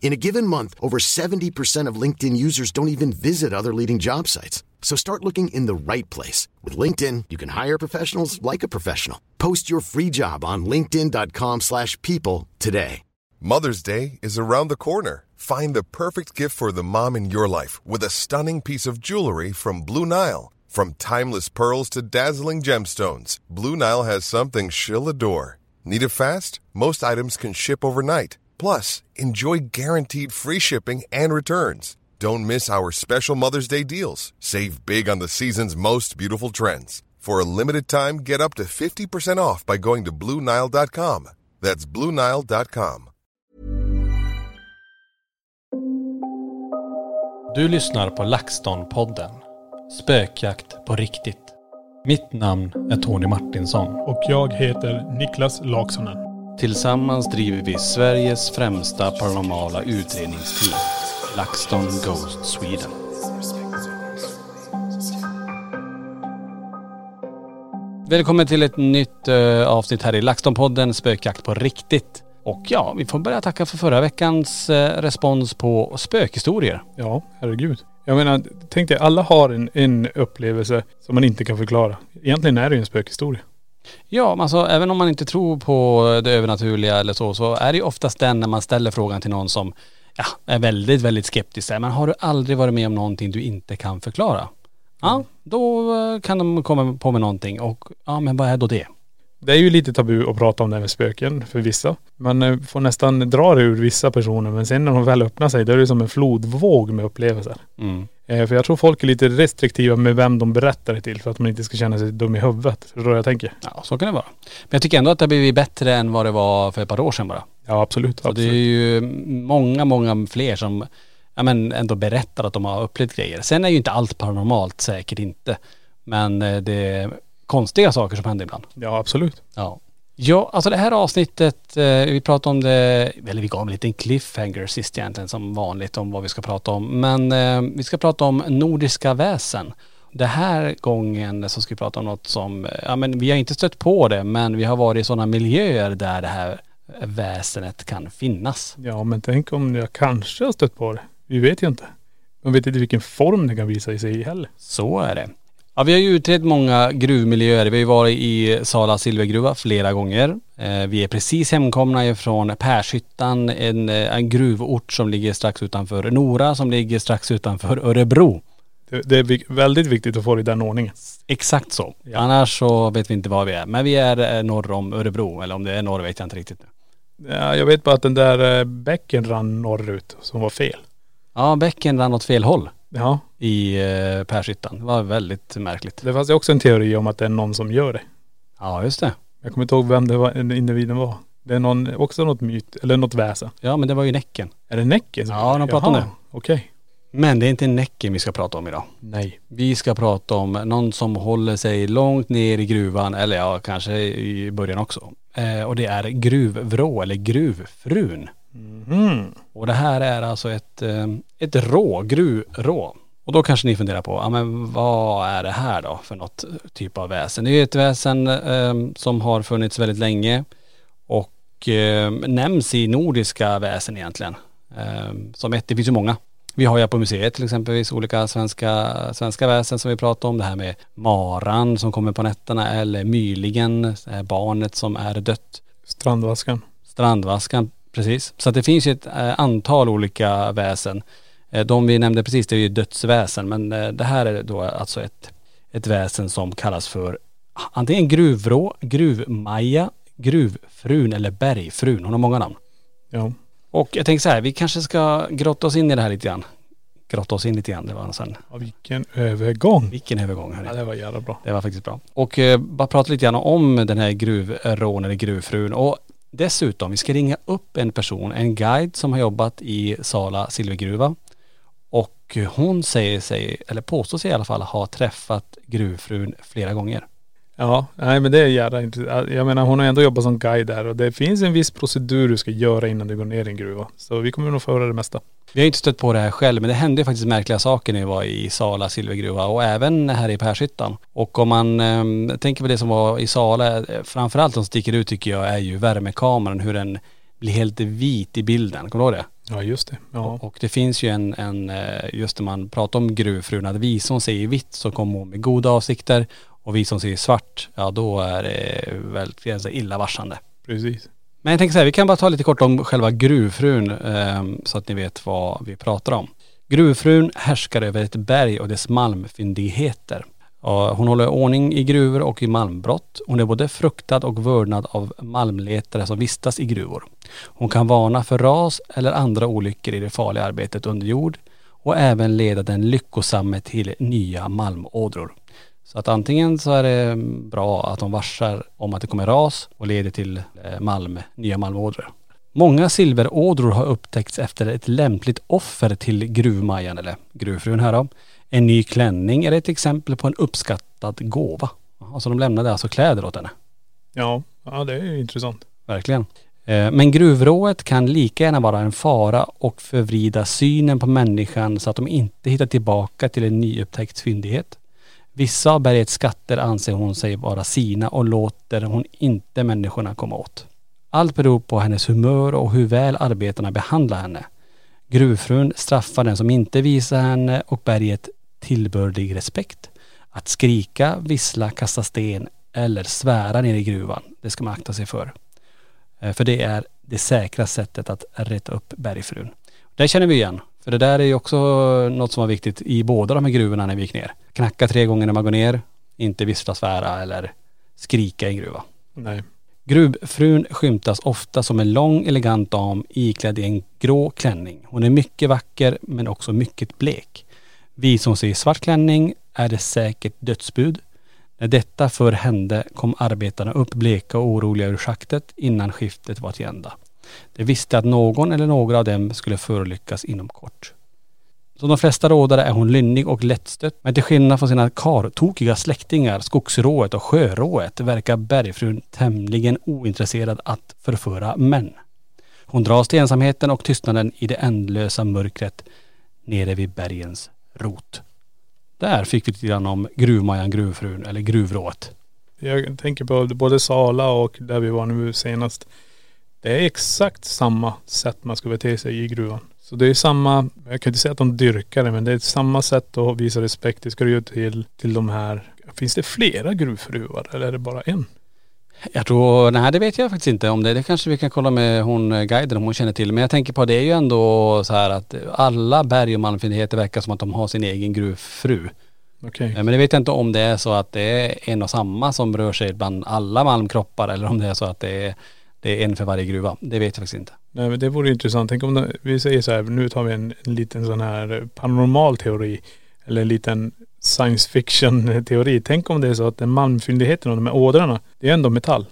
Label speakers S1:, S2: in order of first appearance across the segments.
S1: In a given month, over 70% of LinkedIn users don't even visit other leading job sites. So start looking in the right place. With LinkedIn, you can hire professionals like a professional. Post your free job on linkedin.com slash people today.
S2: Mother's Day is around the corner. Find the perfect gift for the mom in your life with a stunning piece of jewelry from Blue Nile. From timeless pearls to dazzling gemstones, Blue Nile has something she'll adore. Need it fast? Most items can ship overnight. Plus, enjoy guaranteed free shipping and returns. Don't miss our special Mother's Day deals. Save big on the season's most beautiful trends. For a limited time, get up to 50% off by going to Blue Nile.com. That's Blue Nile.com.
S3: Du lyssnar på LaxTon-podden. Spökjakt på riktigt. Mitt namn är Tony Martinsson.
S4: Och jag heter Niklas Laksonen.
S3: Tillsammans driver vi Sveriges främsta paranormala utredningsteam. LaxTon Ghost Sweden. Välkommen till ett nytt eh, avsnitt här i LaxTon-podden Spökjakt på riktigt. Och ja, vi får börja tacka för förra veckans eh, respons på spökhistorier.
S4: Ja, herregud. Jag menar, tänk dig, alla har en, en upplevelse som man inte kan förklara. Egentligen är det ju en spökhistoria.
S3: Ja, alltså även om man inte tror på det övernaturliga eller så, så är det ju oftast den när man ställer frågan till någon som ja, är väldigt, väldigt skeptisk. Men har du aldrig varit med om någonting du inte kan förklara? Ja, då eh, kan de komma på med någonting och ja, men vad är då det?
S4: Det är ju lite tabu att prata om det här med spöken för vissa. Man eh, får nästan dra det ur vissa personer men sen när de väl öppnar sig då är det som en flodvåg med upplevelser.
S3: Mm.
S4: Eh, För jag tror folk är lite restriktiva med vem de berättar det till för att man inte ska känna sig dum i huvudet. Förstår du vad jag tänker?
S3: Ja, så kan det vara. Men jag tycker ändå att det har blivit bättre än vad det var för ett par år sedan bara.
S4: Ja absolut.
S3: Och det är
S4: absolut.
S3: ju många, många fler som ja, men ändå berättar att de har upplevt grejer. Sen är ju inte allt paranormalt, säkert inte. Men eh, det är konstiga saker som händer ibland.
S4: Ja absolut.
S3: Ja. Ja, alltså det här avsnittet, eh, vi pratade om det, eller vi gav en liten cliffhanger sist egentligen som vanligt om vad vi ska prata om. Men eh, vi ska prata om nordiska väsen. Den här gången så ska vi prata om något som, eh, ja men vi har inte stött på det men vi har varit i sådana miljöer där det här väsenet kan finnas.
S4: Ja men tänk om jag kanske har stött på det. Vi vet ju inte. Man vet inte vilken form det kan visa sig i heller.
S3: Så är det. Ja, vi har ju utrett många gruvmiljöer. Vi har ju varit i Sala silvergruva flera gånger. Eh, vi är precis hemkomna ifrån Pershyttan, en, eh, en gruvort som ligger strax utanför Nora, som ligger strax utanför Örebro.
S4: Det, det är väldigt viktigt att få det i den ordningen.
S3: Exakt så. Annars så vet vi inte var vi är. Men vi är eh, norr om Örebro, eller om det är norr vet jag inte riktigt.
S4: Ja, jag vet bara att den där bäcken rann norrut som var fel.
S3: Ja, bäcken rann åt fel håll
S4: Ja,
S3: i eh, Pershyttan. Det var väldigt märkligt.
S4: det fanns ju också en teori om att det är någon som gör det.
S3: Ja, just det.
S4: Jag kommer inte ihåg vem det var, den individen var. Det är någon, också något myt, eller något väsen.
S3: Ja, men det var ju Näcken.
S4: Är det Näcken? som
S3: Ja, de pratar om
S4: Jaha,
S3: det.
S4: Okej.
S3: Men det är inte Näcken vi ska prata om idag.
S4: Nej.
S3: Vi ska prata om någon som håller sig långt ner i gruvan, eller ja, kanske i början också. Eh, och det är gruvvrå, eller gruvfrun.
S4: Mm.
S3: Och det här är alltså ett, eh, ett rå, gruvrå. Och då kanske ni funderar på, ja men vad är det här då för något typ av väsen? Det är ju ett väsen eh, som har funnits väldigt länge och eh, nämns i nordiska väsen egentligen. Eh, som ett, det finns ju många. Vi har ju på museet till exempelvis olika svenska, svenska väsen som vi pratar om. Det här med maran som kommer på nätterna eller här barnet som är dött.
S4: Strandvaskan.
S3: Strandvaskan, precis. Så att det finns ju ett eh, antal olika väsen. Eh, de vi nämnde precis, det är ju dödsväsen. Men eh, det här är då alltså ett, ett väsen som kallas för antingen gruvvrå, gruvmaja, gruvfrun eller bergfrun. Hon har många namn.
S4: Ja.
S3: Och jag tänker så här, vi kanske ska grotta oss in i det här lite grann. Grotta oss in lite grann, det var sen.
S4: ja vilken övergång.
S3: Vilken övergång hörni.
S4: Ja, det var jävla bra.
S3: Det var faktiskt bra. Och eh, bara prata lite grann om den här gruvrån eller gruvfrun. Och dessutom, vi ska ringa upp en person, en guide som har jobbat i Sala silvergruva. Och hon säger sig, eller påstår sig i alla fall, ha träffat gruvfrun flera gånger.
S4: Ja, nej men det är jävla intressant. Jag menar hon har ändå jobbat som guide där och det finns en viss procedur du ska göra innan du går ner i en gruva. Så vi kommer nog få höra det mesta.
S3: Vi har inte stött på det här själv men det hände faktiskt märkliga saker när vi var i Sala silvergruva och även här i Pershyttan. Och om man eh, tänker på det som var i Sala, eh, framförallt som sticker ut tycker jag är ju värmekameran, hur den blir helt vit i bilden. Kommer du ihåg det?
S4: Ja just det. Ja.
S3: Och det finns ju en, en eh, just när man pratar om gruvfrun, att vi som säger vitt så kommer hon med goda avsikter och vi som säger svart, ja då är det väldigt illavarslande.
S4: Precis.
S3: Men jag tänker så här, vi kan bara ta lite kort om själva gruvfrun eh, så att ni vet vad vi pratar om. Gruvfrun härskar över ett berg och dess malmfyndigheter. Och hon håller ordning i gruvor och i malmbrott. Hon är både fruktad och vördnad av malmletare som vistas i gruvor. Hon kan varna för ras eller andra olyckor i det farliga arbetet under jord och även leda den lyckosamme till nya malmådror. Så att antingen så är det bra att de varsar om att det kommer ras och leder till eh, malm, nya malmådror. Många silverådror har upptäckts efter ett lämpligt offer till gruvmajan eller gruvfrun här då. En ny klänning är ett exempel på en uppskattad gåva. Alltså de lämnade alltså kläder åt henne.
S4: Ja, ja det är ju intressant.
S3: Verkligen. Eh, Men gruvrået kan lika gärna vara en fara och förvrida synen på människan så att de inte hittar tillbaka till en nyupptäckt fyndighet. Vissa av bergets skatter anser hon sig vara sina och låter hon inte människorna komma åt. Allt beror på hennes humör och hur väl arbetarna behandlar henne. Gruvfrun straffar den som inte visar henne och berget tillbörlig respekt. Att skrika, vissla, kasta sten eller svära ner i gruvan, det ska man akta sig för. Eh, för det är det säkra sättet att rätta upp bergfrun. Det känner vi igen. För det där är ju också något som var viktigt i båda de här gruvorna när vi gick ner. Knacka tre gånger när man går ner, inte vissla, svära eller skrika i gruva.
S4: Nej.
S3: Gruvfrun skymtas ofta som en lång elegant dam iklädd i en grå klänning. Hon är mycket vacker men också mycket blek. Vi som ser svart klänning är det säkert dödsbud. När detta för hände kom arbetarna upp bleka och oroliga ur schaktet innan skiftet var till ända. De visste att någon eller några av dem skulle förolyckas inom kort. Som de flesta rådare är hon lynnig och lättstött, men till skillnad från sina kartokiga släktingar, skogsrået och sjörået, verkar bergfrun tämligen ointresserad att förföra män. Hon dras till ensamheten och tystnaden i det ändlösa mörkret nere vid bergens rot. Där fick vi lite grann om gruvmajan, gruvfrun eller gruvrået.
S4: Jag tänker på både Sala och där vi var nu senast. Det är exakt samma sätt man ska bete sig i gruvan. Så det är samma, jag kan inte säga att de dyrkar det, men det är samma sätt att visa respekt. Det ska du göra till, till de här. Finns det flera gruvfruar eller är det bara en?
S3: Jag tror, nej det vet jag faktiskt inte om det. Det kanske vi kan kolla med hon eh, guiden om hon känner till. Men jag tänker på det är ju ändå så här att alla berg och malmfyndigheter verkar som att de har sin egen gruvfru.
S4: Okej.
S3: Eh, Men det vet jag inte om det är så att det är en och samma som rör sig bland alla malmkroppar eller om det är så att det är, det är en för varje gruva. Det vet jag faktiskt inte.
S4: Nej men det vore intressant. Tänk om de, vi säger så här, nu tar vi en, en liten sån här paranormal teori. Eller en liten science fiction teori. Tänk om det är så att den malmfyndigheten och de här ådrarna, det är ändå metall.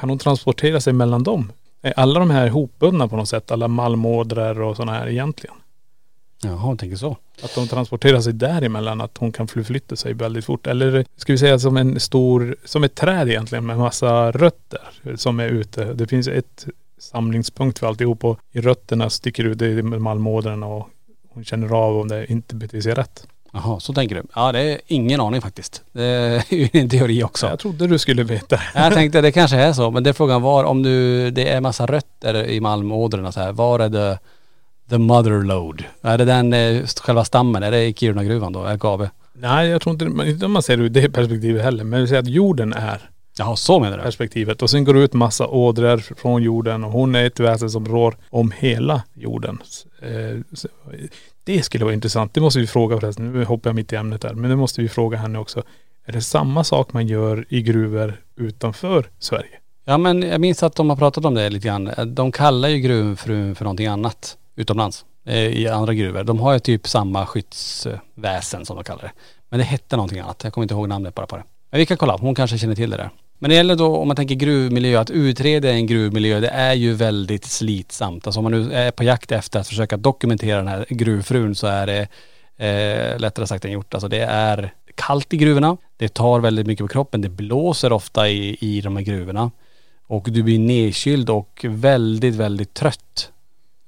S4: Kan de transportera sig mellan dem? Är alla de här hopbundna på något sätt? Alla malmådror och sådana här egentligen?
S3: Jaha, jag tänker så.
S4: Att de transporterar sig däremellan, att hon kan förflytta sig väldigt fort. Eller ska vi säga som en stor, som ett träd egentligen med massa rötter som är ute. Det finns ett samlingspunkt för alltihop och i rötterna sticker ut det är malmådrorna och hon känner av om det inte beter sig rätt.
S3: Jaha, så tänker du. Ja det är ingen aning faktiskt. Det är ju en teori också.
S4: Jag trodde du skulle veta.
S3: Jag tänkte det kanske är så, men det frågan var om du, det är massa rötter i malmådrorna så här, var är det the mother load? Är det den, eh, själva stammen, är det i Kirunagruvan då, LKAB?
S4: Nej jag tror inte, inte om man ser det ur det perspektivet heller. Men vi säger att jorden är
S3: Jaha, så menar du?
S4: perspektivet. Och sen går det ut massa ådror från jorden och hon är ett väsen som rår om hela jorden. Eh, så- Det skulle vara intressant. Det måste vi fråga förresten. Nu hoppar jag mitt i ämnet där. Men det måste vi fråga henne också. Är det samma sak man gör i gruvor utanför Sverige?
S3: Ja men jag minns att de har pratat om det lite grann. De kallar ju gruvfrun för någonting annat utomlands. Eh, I andra gruvor. De har ju typ samma skyddsväsen som de kallar det. Men det hette någonting annat. Jag kommer inte ihåg namnet bara på det. Men vi kan kolla, hon kanske känner till det där. Men det gäller då om man tänker gruvmiljö, att utreda en gruvmiljö det är ju väldigt slitsamt. Alltså om man nu är på jakt efter att försöka dokumentera den här gruvfrun så är det eh, lättare sagt än gjort. Alltså det är kallt i gruvorna, det tar väldigt mycket på kroppen, det blåser ofta i, i de här gruvorna. Och du blir nedkyld och väldigt, väldigt trött.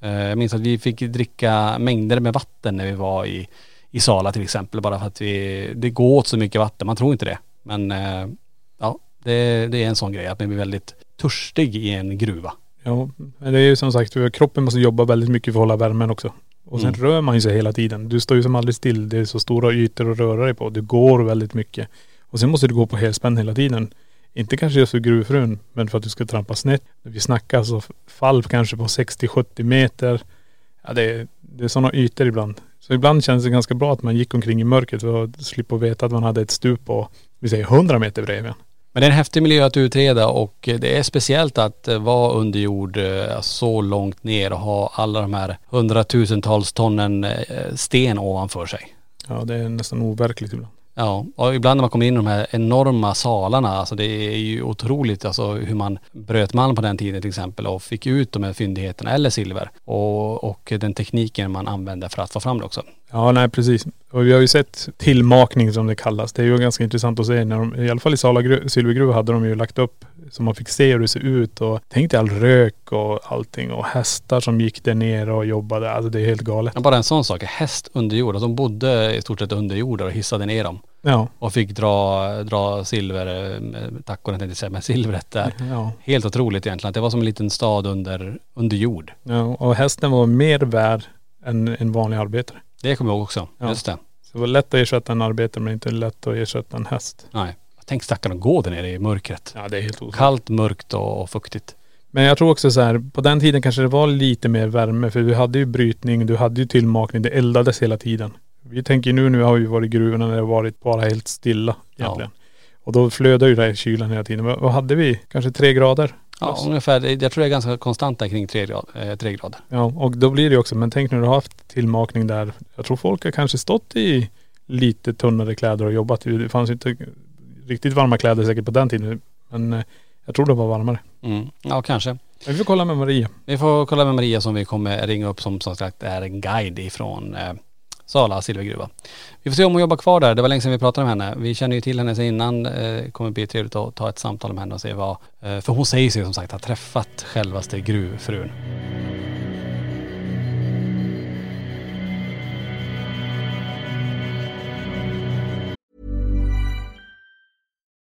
S3: Eh, jag minns att vi fick dricka mängder med vatten när vi var i, i Sala till exempel, bara för att vi, det går åt så mycket vatten, man tror inte det. Men eh, ja, det, det är en sån grej att man blir väldigt törstig i en gruva.
S4: Ja, men det är ju som sagt, kroppen måste jobba väldigt mycket för att hålla värmen också. Och sen
S3: Mm.
S4: rör man ju sig hela tiden. Du står ju som aldrig still. Det är så stora ytor att röra dig på. Du går väldigt mycket. Och sen måste du gå på helspänn hela tiden. Inte kanske just för gruvfrun, men för att du ska trampa snett. När vi snackar så fall kanske på 60-70 meter. Ja det är, det är sådana ytor ibland. Så ibland känns det ganska bra att man gick omkring i mörkret för att slippa veta att man hade ett stup på, vi säger 100 meter bredvid en.
S3: Men det är en häftig miljö att utreda och det är speciellt att eh, vara under jord eh, så långt ner och ha alla de här hundratusentals tonnen eh, sten ovanför sig.
S4: Ja det är nästan overkligt ibland.
S3: Ja, och ibland när man kommer in i de här enorma salarna, alltså det är ju otroligt alltså hur man bröt malm på den tiden till exempel och fick ut de här fyndigheterna eller silver. Och, och den tekniken man använde för att få fram det också.
S4: Ja nej precis. Och vi har ju sett tillmakning som det kallas. Det är ju ganska intressant att se när de, i alla fall i Sala silvergruva hade de ju lagt upp så man fick se hur det ser ut och tänk dig all rök och allting och hästar som gick där nere och jobbade. Alltså det är helt galet.
S3: Men bara en sån sak, häst under jord, alltså de bodde i stort sett under jord och hissade ner dem.
S4: Ja.
S3: Och fick dra, dra silver, eh, tackorna tänkte jag säga, men silvret där.
S4: Ja.
S3: Helt otroligt egentligen. att Det var som en liten stad under, under jord.
S4: ja. Och hästen var mer värd än en vanlig arbetare.
S3: Det kommer jag ihåg också.
S4: Ja.
S3: Just det.
S4: Så det var lätt att ersätta en arbetare men inte lätt att ersätta en häst.
S3: Nej. Tänk stackarna gå där nere i mörkret.
S4: Ja det är helt otroligt.
S3: Kallt, mörkt och, fuktigt.
S4: Men jag tror också så här, på den tiden kanske det var lite mer värme för du hade ju brytning, du hade ju tillmakning, det eldades hela tiden. Vi tänker nu, nu har vi varit i gruvorna när det har varit bara helt stilla egentligen. Och då flödar ju det här kylan hela tiden. Vad, hade vi? Kanske tre grader?
S3: Ja,
S4: Plus.
S3: ungefär. Det- Jag tror det är ganska konstant där kring tre, grad, eh, tre grader.
S4: Ja, och då blir det också, men tänk när du har haft tillmakning där. Jag tror folk har kanske stått i lite tunnare kläder och jobbat. Det fanns ju inte riktigt varma kläder säkert på den tiden. Men eh, jag tror det var varmare.
S3: Mm. Ja, kanske.
S4: Men vi får kolla med Maria.
S3: Vi får kolla med Maria som vi kommer ringa upp som som sagt är en guide ifrån eh, Sala silvergruva. Vi får se om hon jobbar kvar där. Det var länge sedan vi pratade med henne. Vi känner ju till henne sedan innan. Eh, Det kommer bli trevligt att ta ett samtal med henne och se vad... Eh, för hon säger sig som sagt ha träffat självaste gruvfrun.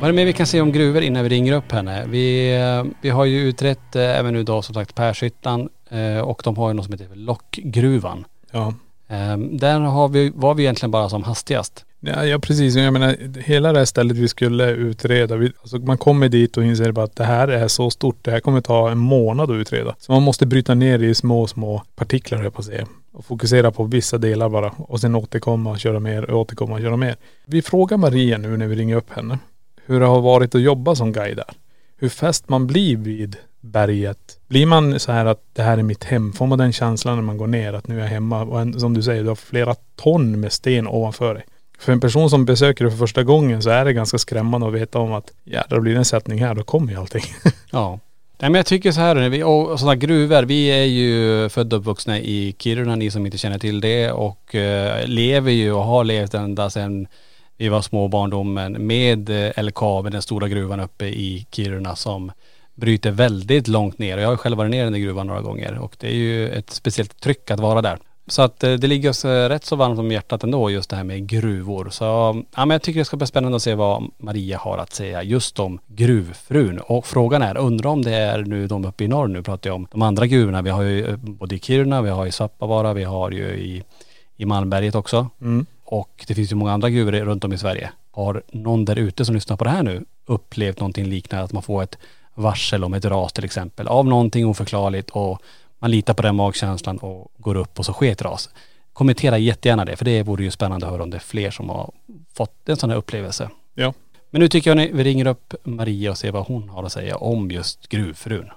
S3: Vad är det mer vi kan se om gruvor innan vi ringer upp henne? Vi, eh, vi har ju utrett eh, även nu då som sagt Pershyttan eh, och de har ju något som heter Lockgruvan.
S4: Ja.
S3: Eh, Där har vi, var vi egentligen bara som hastigast.
S4: Ja, ja precis. Jag menar hela det här stället vi skulle utreda. Vi, alltså man kommer dit och inser bara att det här är så stort. Det här kommer ta en månad att utreda. Så man måste bryta ner det i små, små partiklar höll jag på att säga. Och fokusera på vissa delar bara. Och sen återkomma och köra mer, och återkomma och köra mer. Vi frågar Maria nu när vi ringer upp henne. Hur det har varit att jobba som guide där. hur fäst man blir vid berget. Blir man så här att det här är mitt hem, får man den känslan när man går ner att nu är jag hemma och en, som du säger, du har flera ton med sten ovanför dig. För en person som besöker det för första gången så är det ganska skrämmande att veta om att ja, det blir en sättning här, då kommer ju allting.
S3: Ja. Nej men jag tycker så här, vi, och sådana gruvor, vi är ju födda och uppvuxna i Kiruna, ni som inte känner till det och eh, lever ju och har levt ända sedan vi var små barndomen med eh, LKAB, den stora gruvan uppe i Kiruna som bryter väldigt långt ner. Och jag har själv varit ner i den gruvan några gånger och det är ju ett speciellt tryck att vara där. Så att eh, det ligger oss eh, rätt så varmt om hjärtat ändå just det här med gruvor. Så ja, men jag tycker det ska bli spännande att se vad Maria har att säga just om gruvfrun. Och frågan är, undrar om det är nu de uppe i norr, nu pratar jag om de andra gruvorna. Vi har ju eh, både i Kiruna, vi har i Svappavaara, vi har ju i, i Malmberget också.
S4: Mm.
S3: Och det finns ju många andra gruvor runt om i Sverige. Har någon där ute som lyssnar på det här nu upplevt någonting liknande, att man får ett varsel om ett ras till exempel, av någonting oförklarligt och man litar på den magkänslan och går upp och så sker ett ras. Kommentera jättegärna det, för det vore ju spännande att höra om det är fler som har fått en sån här upplevelse.
S4: Ja.
S3: Men nu tycker jag ni, vi ringer upp Maria och ser vad hon har att säga om just gruvfrun.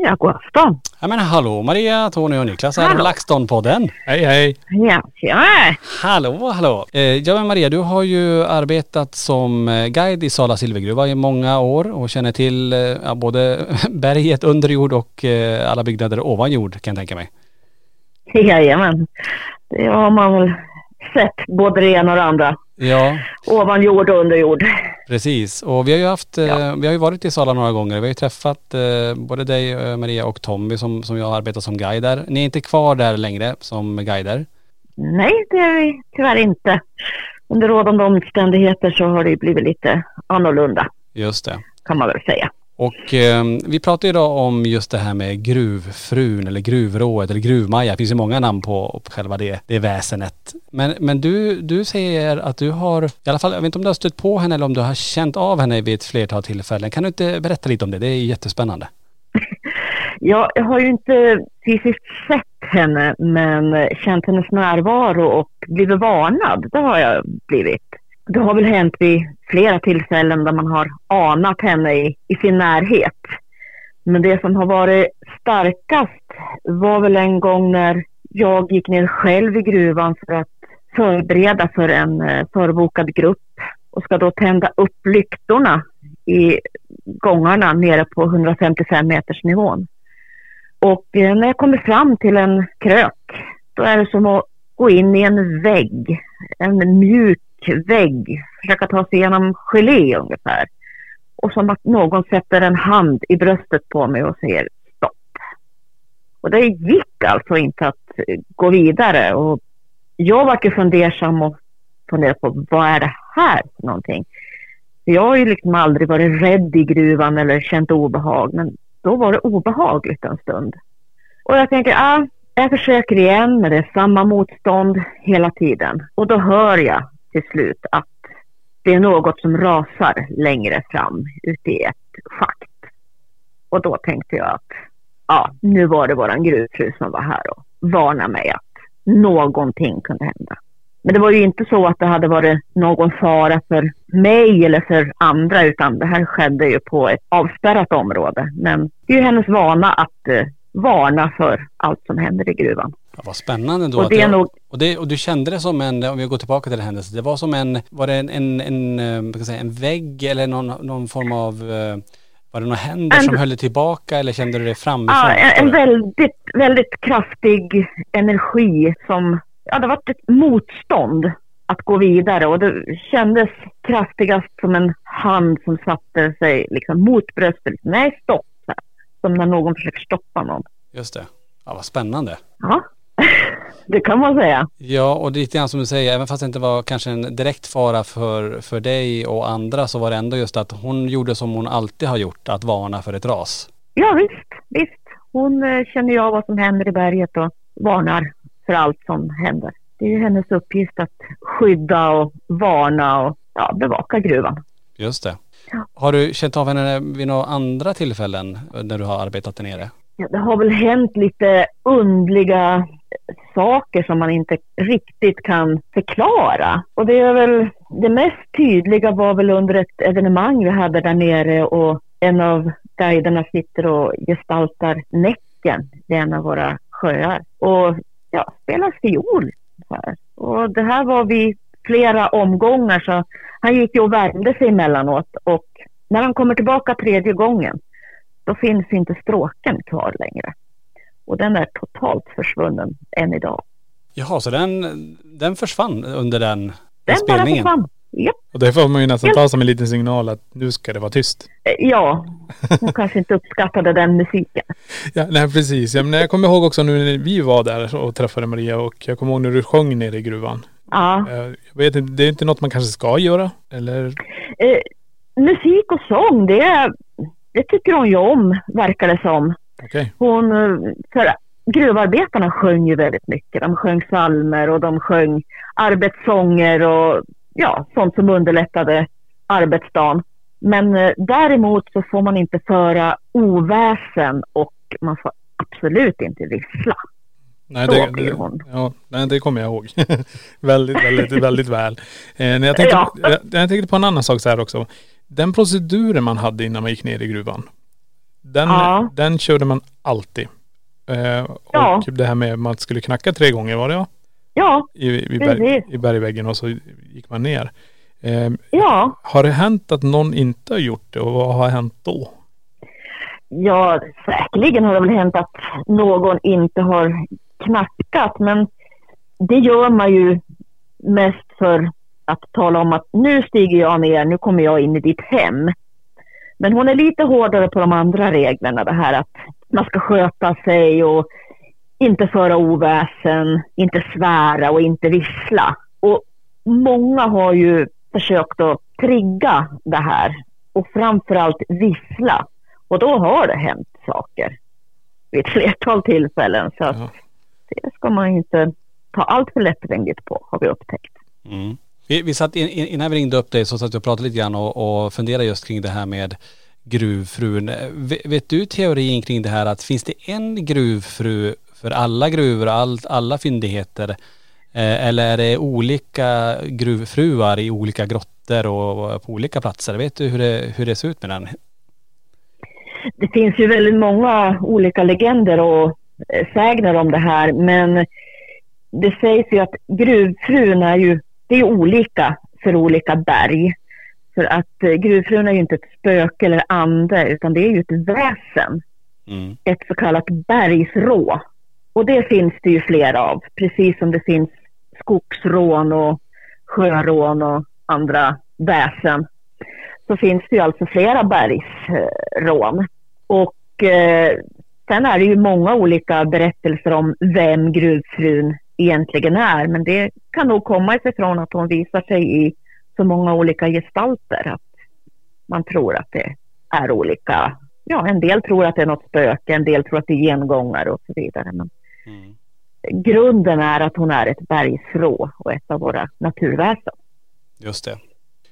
S5: Ja, god afton.
S3: Ja men hallå Maria, Tony och Niklas här,
S5: Hallå.
S3: LaxTon-podden.
S4: Hej hej.
S5: Ja, tjena.
S3: Hallå, hallå. Eh, ja men Maria, du har ju arbetat som eh, guide i Sala silvergruva i många år och känner till eh, ja, både berget under jord och eh, alla byggnader ovan jord kan jag tänka mig.
S5: Jajamän. Det har man väl sett både det ena och det andra.
S3: Ja,
S5: Ovan jord och under jord.
S3: Precis. Och vi har ju haft, eh,
S5: Ja.
S3: vi har ju varit i Sala några gånger. Vi har ju träffat eh, både dig eh, Maria och Tommy som, som jag har arbetat som guide där. Ni är inte kvar där längre som guider.
S5: Nej, det är vi tyvärr inte. Under rådande omständigheter så har det ju blivit lite annorlunda,
S3: Just det.
S5: kan man väl säga.
S3: Och eh, vi pratar idag om just det här med gruvfrun eller gruvrået eller gruvmaja. Det finns ju många namn på, på själva det, det väsenet. Men, men du, du säger att du har, i alla fall, jag vet inte om du har stött på henne eller om du har känt av henne vid ett flertal tillfällen. Kan du inte berätta lite om det? Det är jättespännande.
S5: Ja, jag har ju inte fysiskt sett henne, men känt hennes närvaro och blivit varnad. Det har jag blivit. Det har väl hänt vid flera tillfällen där man har anat henne i, i sin närhet. Men det som har varit starkast var väl en gång när jag gick ner själv i gruvan för att förbereda för en eh, förbokad grupp och ska då tända upp lyktorna i gångarna nere på 155 meters nivån. Och eh, när jag kommer fram till en krök, då är det som att gå in i en vägg. En mjuk vägg. Försöka ta sig igenom gelé ungefär. Och som att någon sätter en hand i bröstet på mig och säger stopp. Och det gick alltså inte att gå vidare. Och jag var ju fundersam och funderade på vad är det här för någonting? Jag har ju liksom aldrig varit rädd i gruvan eller känt obehag. Men då var det obehagligt en stund. Och jag tänker, ah, jag försöker igen men det är samma motstånd hela tiden. Och då hör jag till slut att det är något som rasar längre fram ute i ett schakt. Och då tänkte jag att ja, nu var det våran gruvfru som var här och varnade mig att någonting kunde hända. Men det var ju inte så att det hade varit någon fara för mig eller för andra utan det här skedde ju på ett avspärrat område. Men det är ju hennes vana att eh, varna för allt som händer i gruvan.
S3: Ja, vad spännande då.
S5: Och det är nog-
S3: och, det, och du kände det som en, om vi går tillbaka till den händelsen, det var som en, var det en, en, en, eh, ska jag säga, en vägg eller någon, någon form av, eh, var det några händer
S5: En-
S3: som höll dig tillbaka eller kände du det framifrån?
S5: Ja, en, en väldigt, väldigt kraftig energi som, ja det var ett motstånd att gå vidare och det kändes kraftigast som en hand som satte sig liksom mot bröstet. Nej, stopp! Som när någon försöker stoppa någon.
S3: Just det. Ja, vad spännande.
S5: Ja, det kan man säga.
S3: Ja, och det är lite grann som du säger, även fast det inte var kanske en direkt fara för, för dig och andra så var det ändå just att hon gjorde som hon alltid har gjort, att varna för ett ras.
S5: Ja, visst, visst. Hon eh, känner ju av vad som händer i berget och varnar för allt som händer. Det är ju hennes uppgift att skydda och varna och ja, bevaka gruvan.
S3: Just det.
S5: Ja.
S3: Har du känt av henne vid några andra tillfällen när du har arbetat där nere?
S5: Ja, det har väl hänt lite undliga saker som man inte riktigt kan förklara. Och det är väl det mest tydliga var väl under ett evenemang vi hade där nere och en av guiderna sitter och gestaltar Näcken, det är en av våra sjöar. Och ja, spelar fiol. Här. Och det här var vi flera omgångar så han gick ju och värmde sig emellanåt och när han kommer tillbaka tredje gången då finns inte stråken kvar längre. Och den är totalt försvunnen än idag.
S3: Jaha, så den, den försvann under den, den
S5: Den bara
S3: spelningen?
S5: försvann. Japp.
S4: Och det får man ju nästan ta som en liten signal att nu ska det vara tyst.
S5: Eh, Ja, hon kanske inte uppskattade den musiken.
S4: Ja, nej precis. Ja, men jag kommer ihåg också nu när vi var där och träffade Maria och jag kommer ihåg när du sjöng nere i gruvan.
S5: Ja.
S4: Eh, Jag vet inte, det är inte något man kanske ska göra eller?
S5: Eh, musik och sång, det, det tycker hon ju om, verkar det som.
S4: Okej.
S5: Hon, eh, för gruvarbetarna sjöng ju väldigt mycket. De sjöng psalmer och de sjöng arbetssånger och ja, sånt som underlättade arbetsdagen. Men eh, däremot så får man inte föra oväsen och man får absolut inte vissla.
S4: Nej,
S5: Så
S4: det,
S5: blir
S4: det,
S5: hon.
S4: ja, nej, det kommer jag ihåg. väldigt, väldigt, väldigt väl. Eh, när jag, tänkte,
S5: Ja.
S4: jag, jag tänkte på en annan sak så här också. Den proceduren man hade innan man gick ner i gruvan. Den,
S5: Ja.
S4: den körde man alltid. Eh, och
S5: Ja.
S4: det här med att man skulle knacka tre gånger var det ja?
S5: Ja,
S4: I, i, berg, i bergväggen och så gick man ner. Eh,
S5: ja,
S4: har det hänt att någon inte har gjort det och vad har hänt då?
S5: ja, säkerligen har det väl hänt att någon inte har knackat, men det gör man ju mest för att tala om att nu stiger jag ner, nu kommer jag in i ditt hem. Men hon är lite hårdare på de andra reglerna, det här att man ska sköta sig och inte föra oväsen, inte svära och inte vissla. Och många har ju försökt att trigga det här och framförallt vissla. Och då har det hänt saker vid ett flertal tillfällen. Så
S4: Ja.
S5: det ska man inte ta allt för lättvindigt på, har vi upptäckt.
S3: Mm. Vi, vi satt in, innan vi ringde upp dig så satt vi och pratade lite grann och, och funderade just kring det här med gruvfrun. Vet, vet du teorin kring det här att finns det en gruvfru för alla gruvor och all, alla fyndigheter? Eh, eller är det olika gruvfruar i olika grottor och, och på olika platser? Vet du hur det, hur det ser ut med den?
S5: Det finns ju väldigt många olika legender och sägner om det här, men det sägs ju att gruvfrun är ju, det är olika för olika berg. För att eh, gruvfrun är ju inte ett spöke eller ande, utan det är ju ett väsen.
S3: Mm.
S5: ett så kallat bergsrå. Och det finns det ju flera av, precis som det finns skogsrån och sjörån och andra väsen. Så finns det ju alltså flera bergsrån. Och eh, sen är det ju många olika berättelser om vem gruvfrun egentligen är. Men det kan nog komma ifrån att hon visar sig i så många olika gestalter att man tror att det är olika ja, en del tror att det är något spöke, en del tror att det är gengångare och så vidare. Men
S3: Mm.
S5: grunden är att hon är ett bergsrå och ett av våra naturväsen.
S3: Just det.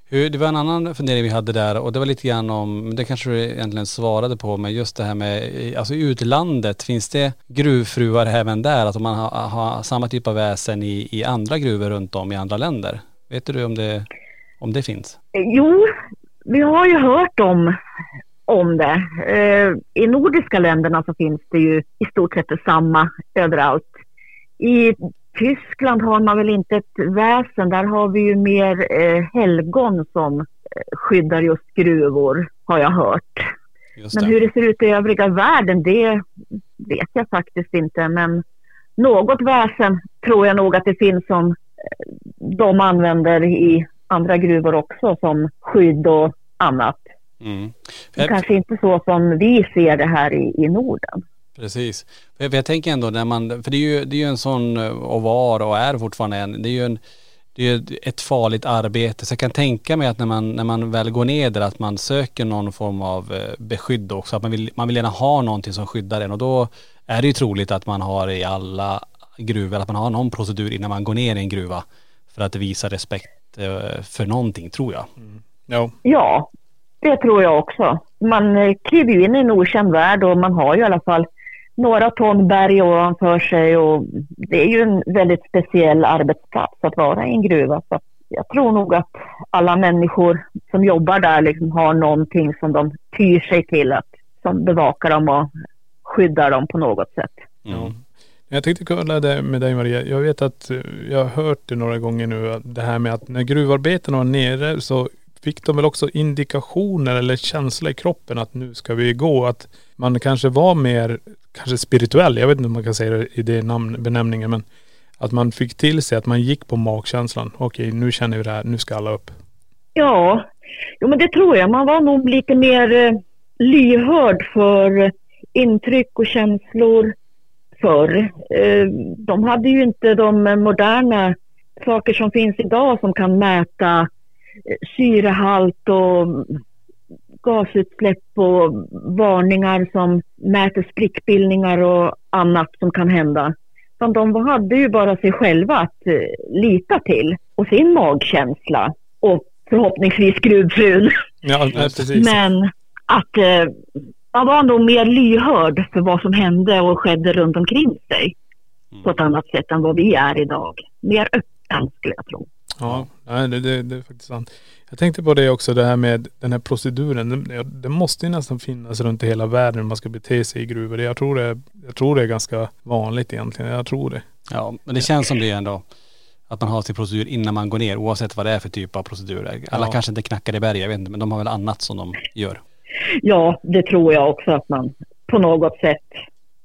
S3: Hur, det var en annan fundering vi hade där och det var lite grann om, det kanske du egentligen svarade på, men just det här med, alltså i utlandet, finns det gruvfruar även där? Att man har, har samma typ av väsen i, i andra gruvor runt om i andra länder? Vet du om det, om det finns?
S5: Jo, vi har ju hört om, om det. Eh, I nordiska länderna så finns det ju i stort sett detsamma överallt. I Tyskland har man väl inte ett väsen, där har vi ju mer eh, helgon som eh, skyddar just gruvor, har jag hört. Men hur det ser ut i övriga världen, det vet jag faktiskt inte. Men något väsen tror jag nog att det finns som eh, de använder i andra gruvor också som skydd och annat.
S3: Mm.
S5: Kanske inte så som vi ser det här i, i Norden.
S3: Precis. För jag, jag tänker ändå när man, för det är ju, det är ju en sån, eh, och var och är fortfarande en, det är ju en, det är ett farligt arbete. Så jag kan tänka mig att när man, när man väl går ner där att man söker någon form av eh, beskydd också. Att man vill, man vill gärna ha någonting som skyddar en och då är det ju troligt att man har i alla gruvor, att man har någon procedur innan man går ner i en gruva. För att visa respekt eh, för någonting tror jag.
S4: Ja.
S5: Ja, det tror jag också. Man kliver ju in i en okänd värld och man har ju i alla fall några ton berg ovanför sig och det är ju en väldigt speciell arbetsplats att vara i en gruva. Så jag tror nog att alla människor som jobbar där liksom har någonting som de tyr sig till, att, som bevakar dem och skyddar dem på något sätt.
S4: Mm. Jag tänkte kolla det med dig Maria. Jag vet att eh, jag har hört det några gånger nu, det här med att när gruvarbetarna var nere så fick de väl också indikationer eller känsla i kroppen att nu ska vi gå. Att man kanske var mer, kanske spirituell, jag vet inte om man kan säga det i det namn, benämningen, men att man fick till sig att man gick på magkänslan. Okej, nu känner vi det här, nu ska alla upp.
S5: Ja, jo, men det tror jag. Man var nog lite mer eh, lyhörd för intryck och känslor förr. Eh, de hade ju inte de moderna saker som finns idag som kan mäta eh, syrehalt och gasutsläpp och varningar som mäter sprickbildningar och annat som kan hända. Utan de hade ju bara sig själva att eh, lita till och sin magkänsla och förhoppningsvis gruvfrun.
S4: Ja, precis.
S5: Men att eh, man var nog mer lyhörd för vad som hände och skedde runt omkring sig
S4: Mm.
S5: på ett annat sätt än vad vi är idag. Mer öppen skulle jag tro.
S4: Ja, det, det, det är faktiskt sant. Jag tänkte på det också, det här med den här proceduren. Det, måste ju nästan finnas runt i hela världen hur man ska bete sig i gruvor. Jag tror, det, jag tror det är ganska vanligt egentligen. Jag tror det.
S3: Ja, men det känns som det ändå. Att man har sin procedur innan man går ner oavsett vad det är för typ av procedur. Alla
S4: Ja.
S3: kanske inte knackar i berg, jag vet inte, men de har väl annat som de gör.
S5: Ja, det tror jag också att man på något sätt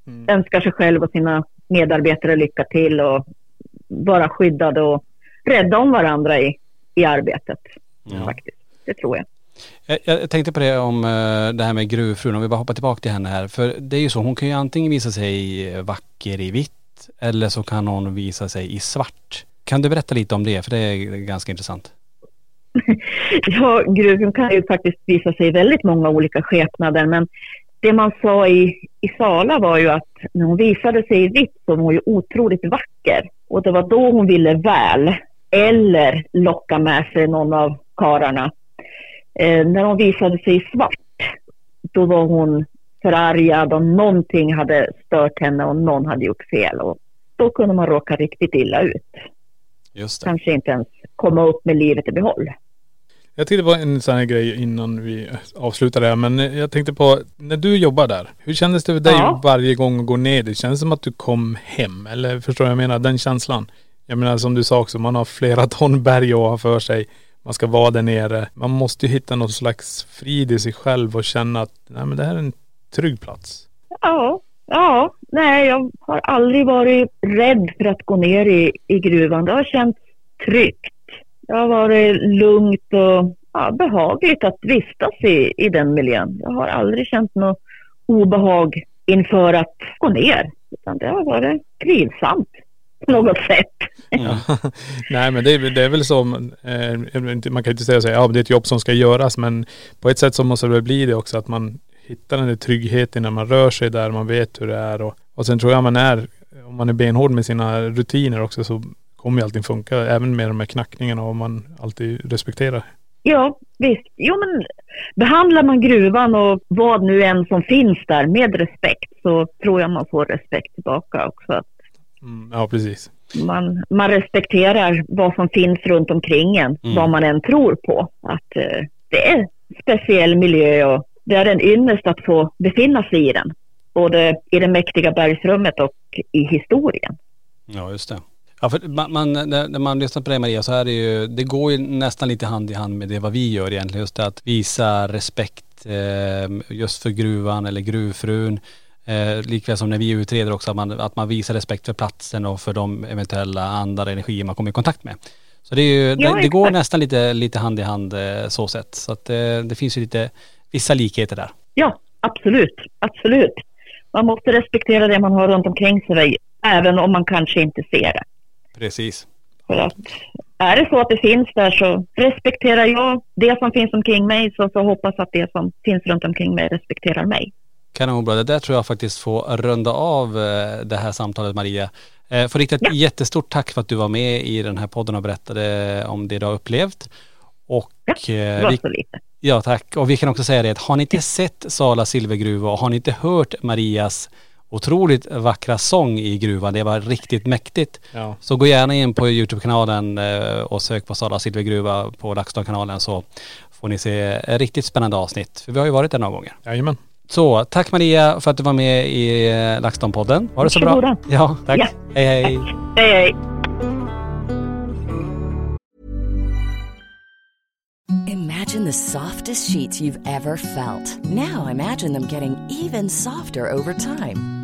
S4: Mm.
S5: önskar sig själv och sina medarbetare lycka till och vara skyddade och rädda om varandra i, i arbetet.
S3: Ja.
S5: Faktiskt. Det tror jag.
S3: Jag, tänkte på det om eh, det här med gruvfrun, om vi bara hoppar tillbaka till henne här. För det är ju så, hon kan ju antingen visa sig vacker i vitt eller så kan hon visa sig i svart. Kan du berätta lite om det? För det är ganska intressant.
S5: Ja, gruven kan ju faktiskt visa sig i väldigt många olika skepnader men det man sa i, i Sala var ju att när hon visade sig i vitt så var hon ju otroligt vacker och det var då hon ville väl eller locka med sig någon av kararna. Eh, när hon visade sig i svart då var hon förargad och någonting hade stört henne och någon hade gjort fel och då kunde man råka riktigt illa ut.
S3: Just det.
S5: Kanske inte ens komma upp med livet i behåll.
S4: Jag tänkte på en sån här grej innan vi avslutar det här. Men jag tänkte på, när du jobbar där, hur kändes det för dig
S5: Ja.
S4: varje gång att gå ner? Det kändes som att du kom hem. Eller förstår jag menar? Den känslan. Jag menar som du sa också, man har flera ton berg att ha för sig. Man ska vara där nere. Man måste ju hitta någon slags frid i sig själv och känna att nej men det här är en trygg plats.
S5: Ja, ja, nej, jag har aldrig varit rädd för att gå ner i, i gruvan. Det har känts tryggt. Det har varit lugnt och ja, behagligt att vistas i, i den miljön. Jag har aldrig känt något obehag inför att gå ner. Utan det har varit trivsamt på något sätt.
S3: Ja.
S4: Nej men det är, det är väl så, eh, man kan inte säga så ja det är ett jobb som ska göras men på ett sätt så måste det bli det också att man hittar den där tryggheten när man rör sig där, man vet hur det är och, och sen tror jag man är, om man är benhård med sina rutiner också så kommer ju allting funka, även med de här knackningarna och man alltid respekterar.
S5: Ja, visst. Jo, men behandlar man gruvan och vad nu än som finns där med respekt så tror jag man får respekt tillbaka också. Att
S4: Mm, ja precis.
S5: man, man respekterar vad som finns runt omkring en,
S3: Mm.
S5: vad man än tror på. Att eh, det är speciell miljö och det är en ynnest att få befinna sig i den. Både i det mäktiga bergsrummet och i historien.
S3: Ja, just det. Ja, för man, man, när, när man lyssnar på dig Maria så är det ju, det går ju nästan lite hand i hand med det vad vi gör egentligen. Just det att visa respekt eh, just för gruvan eller gruvfrun. Eh, likväl som när vi utreder också, att man, att man visar respekt för platsen och för de eventuella andra energier man kommer i kontakt med. Så det, är ju,
S5: Ja,
S3: det, det går nästan lite, lite hand i hand eh, så sett. Så att eh, det finns ju lite, vissa likheter där.
S5: Ja, absolut. Absolut. Man måste respektera det man har runt omkring sig, även om man kanske inte ser det.
S3: Precis.
S5: För att är det så att det finns där så respekterar jag det som finns omkring mig så, så hoppas att det som finns runt omkring mig respekterar mig.
S3: Kanonbra, det där tror jag faktiskt får runda av eh, det här samtalet Maria. Eh, Får rikta ett jättestort tack för att du var med i den här podden och berättade om det du har upplevt. Och
S5: Ja,
S3: eh,
S5: Det var
S3: vi,
S5: så lite.
S3: ja tack, och vi kan också säga det att har ni inte sett Sala silvergruva och har ni inte hört Marias otroligt vackra sång i gruvan. Det var riktigt mäktigt.
S4: Ja.
S3: Så gå gärna in på Youtube-kanalen och sök på Sala Silvergruva på LaxTon-kanalen så får ni se ett riktigt spännande avsnitt. För vi har ju varit där några gånger.
S4: Jajamän.
S3: Så tack Maria för att du var med i eh, LaxTon-podden. Ha det så bra.
S5: Varsågoda.
S3: Ja, tack.
S5: Ja.
S3: Hej hej.
S5: Hej, hej.
S6: Imagine the softest sheets you've ever felt. Now imagine them getting even softer over time.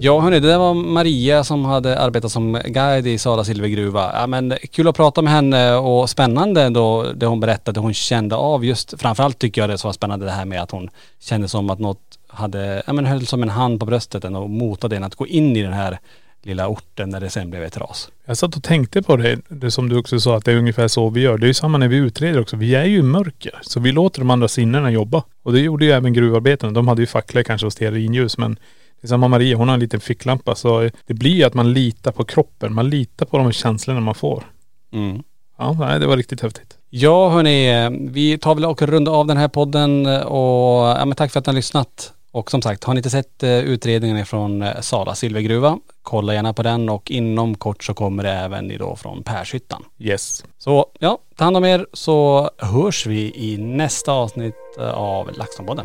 S3: Ja hörni, det där var Maria som hade arbetat som guide i Sala Silvergruva. Ja men kul att prata med henne och spännande då det hon berättade hon kände av just, framförallt tycker jag det var spännande det här med att hon kände som att något hade, ja men höll som en hand på bröstet och motade en att gå in i den här lilla orten när det sen blev ett ras.
S4: Jag satt och tänkte på det, det som du också sa att det är ungefär så vi gör. Det är ju samma när vi utreder också. Vi är ju i mörker. Så vi låter de andra sinnena jobba. Och det gjorde ju även gruvarbetarna. De hade ju facklor kanske och stearinljus men samma Maria, hon har en liten ficklampa så det blir ju att man litar på kroppen. Man litar på de känslorna man får.
S3: Mm.
S4: Ja, nej, det var riktigt häftigt.
S3: Ja hörni, vi tar väl och runda av den här podden och ja, men tack för att ni har lyssnat. Och som sagt, har ni inte sett eh, utredningen från eh, Sala Silvergruva, kolla gärna på den och inom kort så kommer det även då från Pershyttan.
S4: Yes.
S3: Så ja, ta hand om er så hörs vi i nästa avsnitt eh, av LaxTon-podden.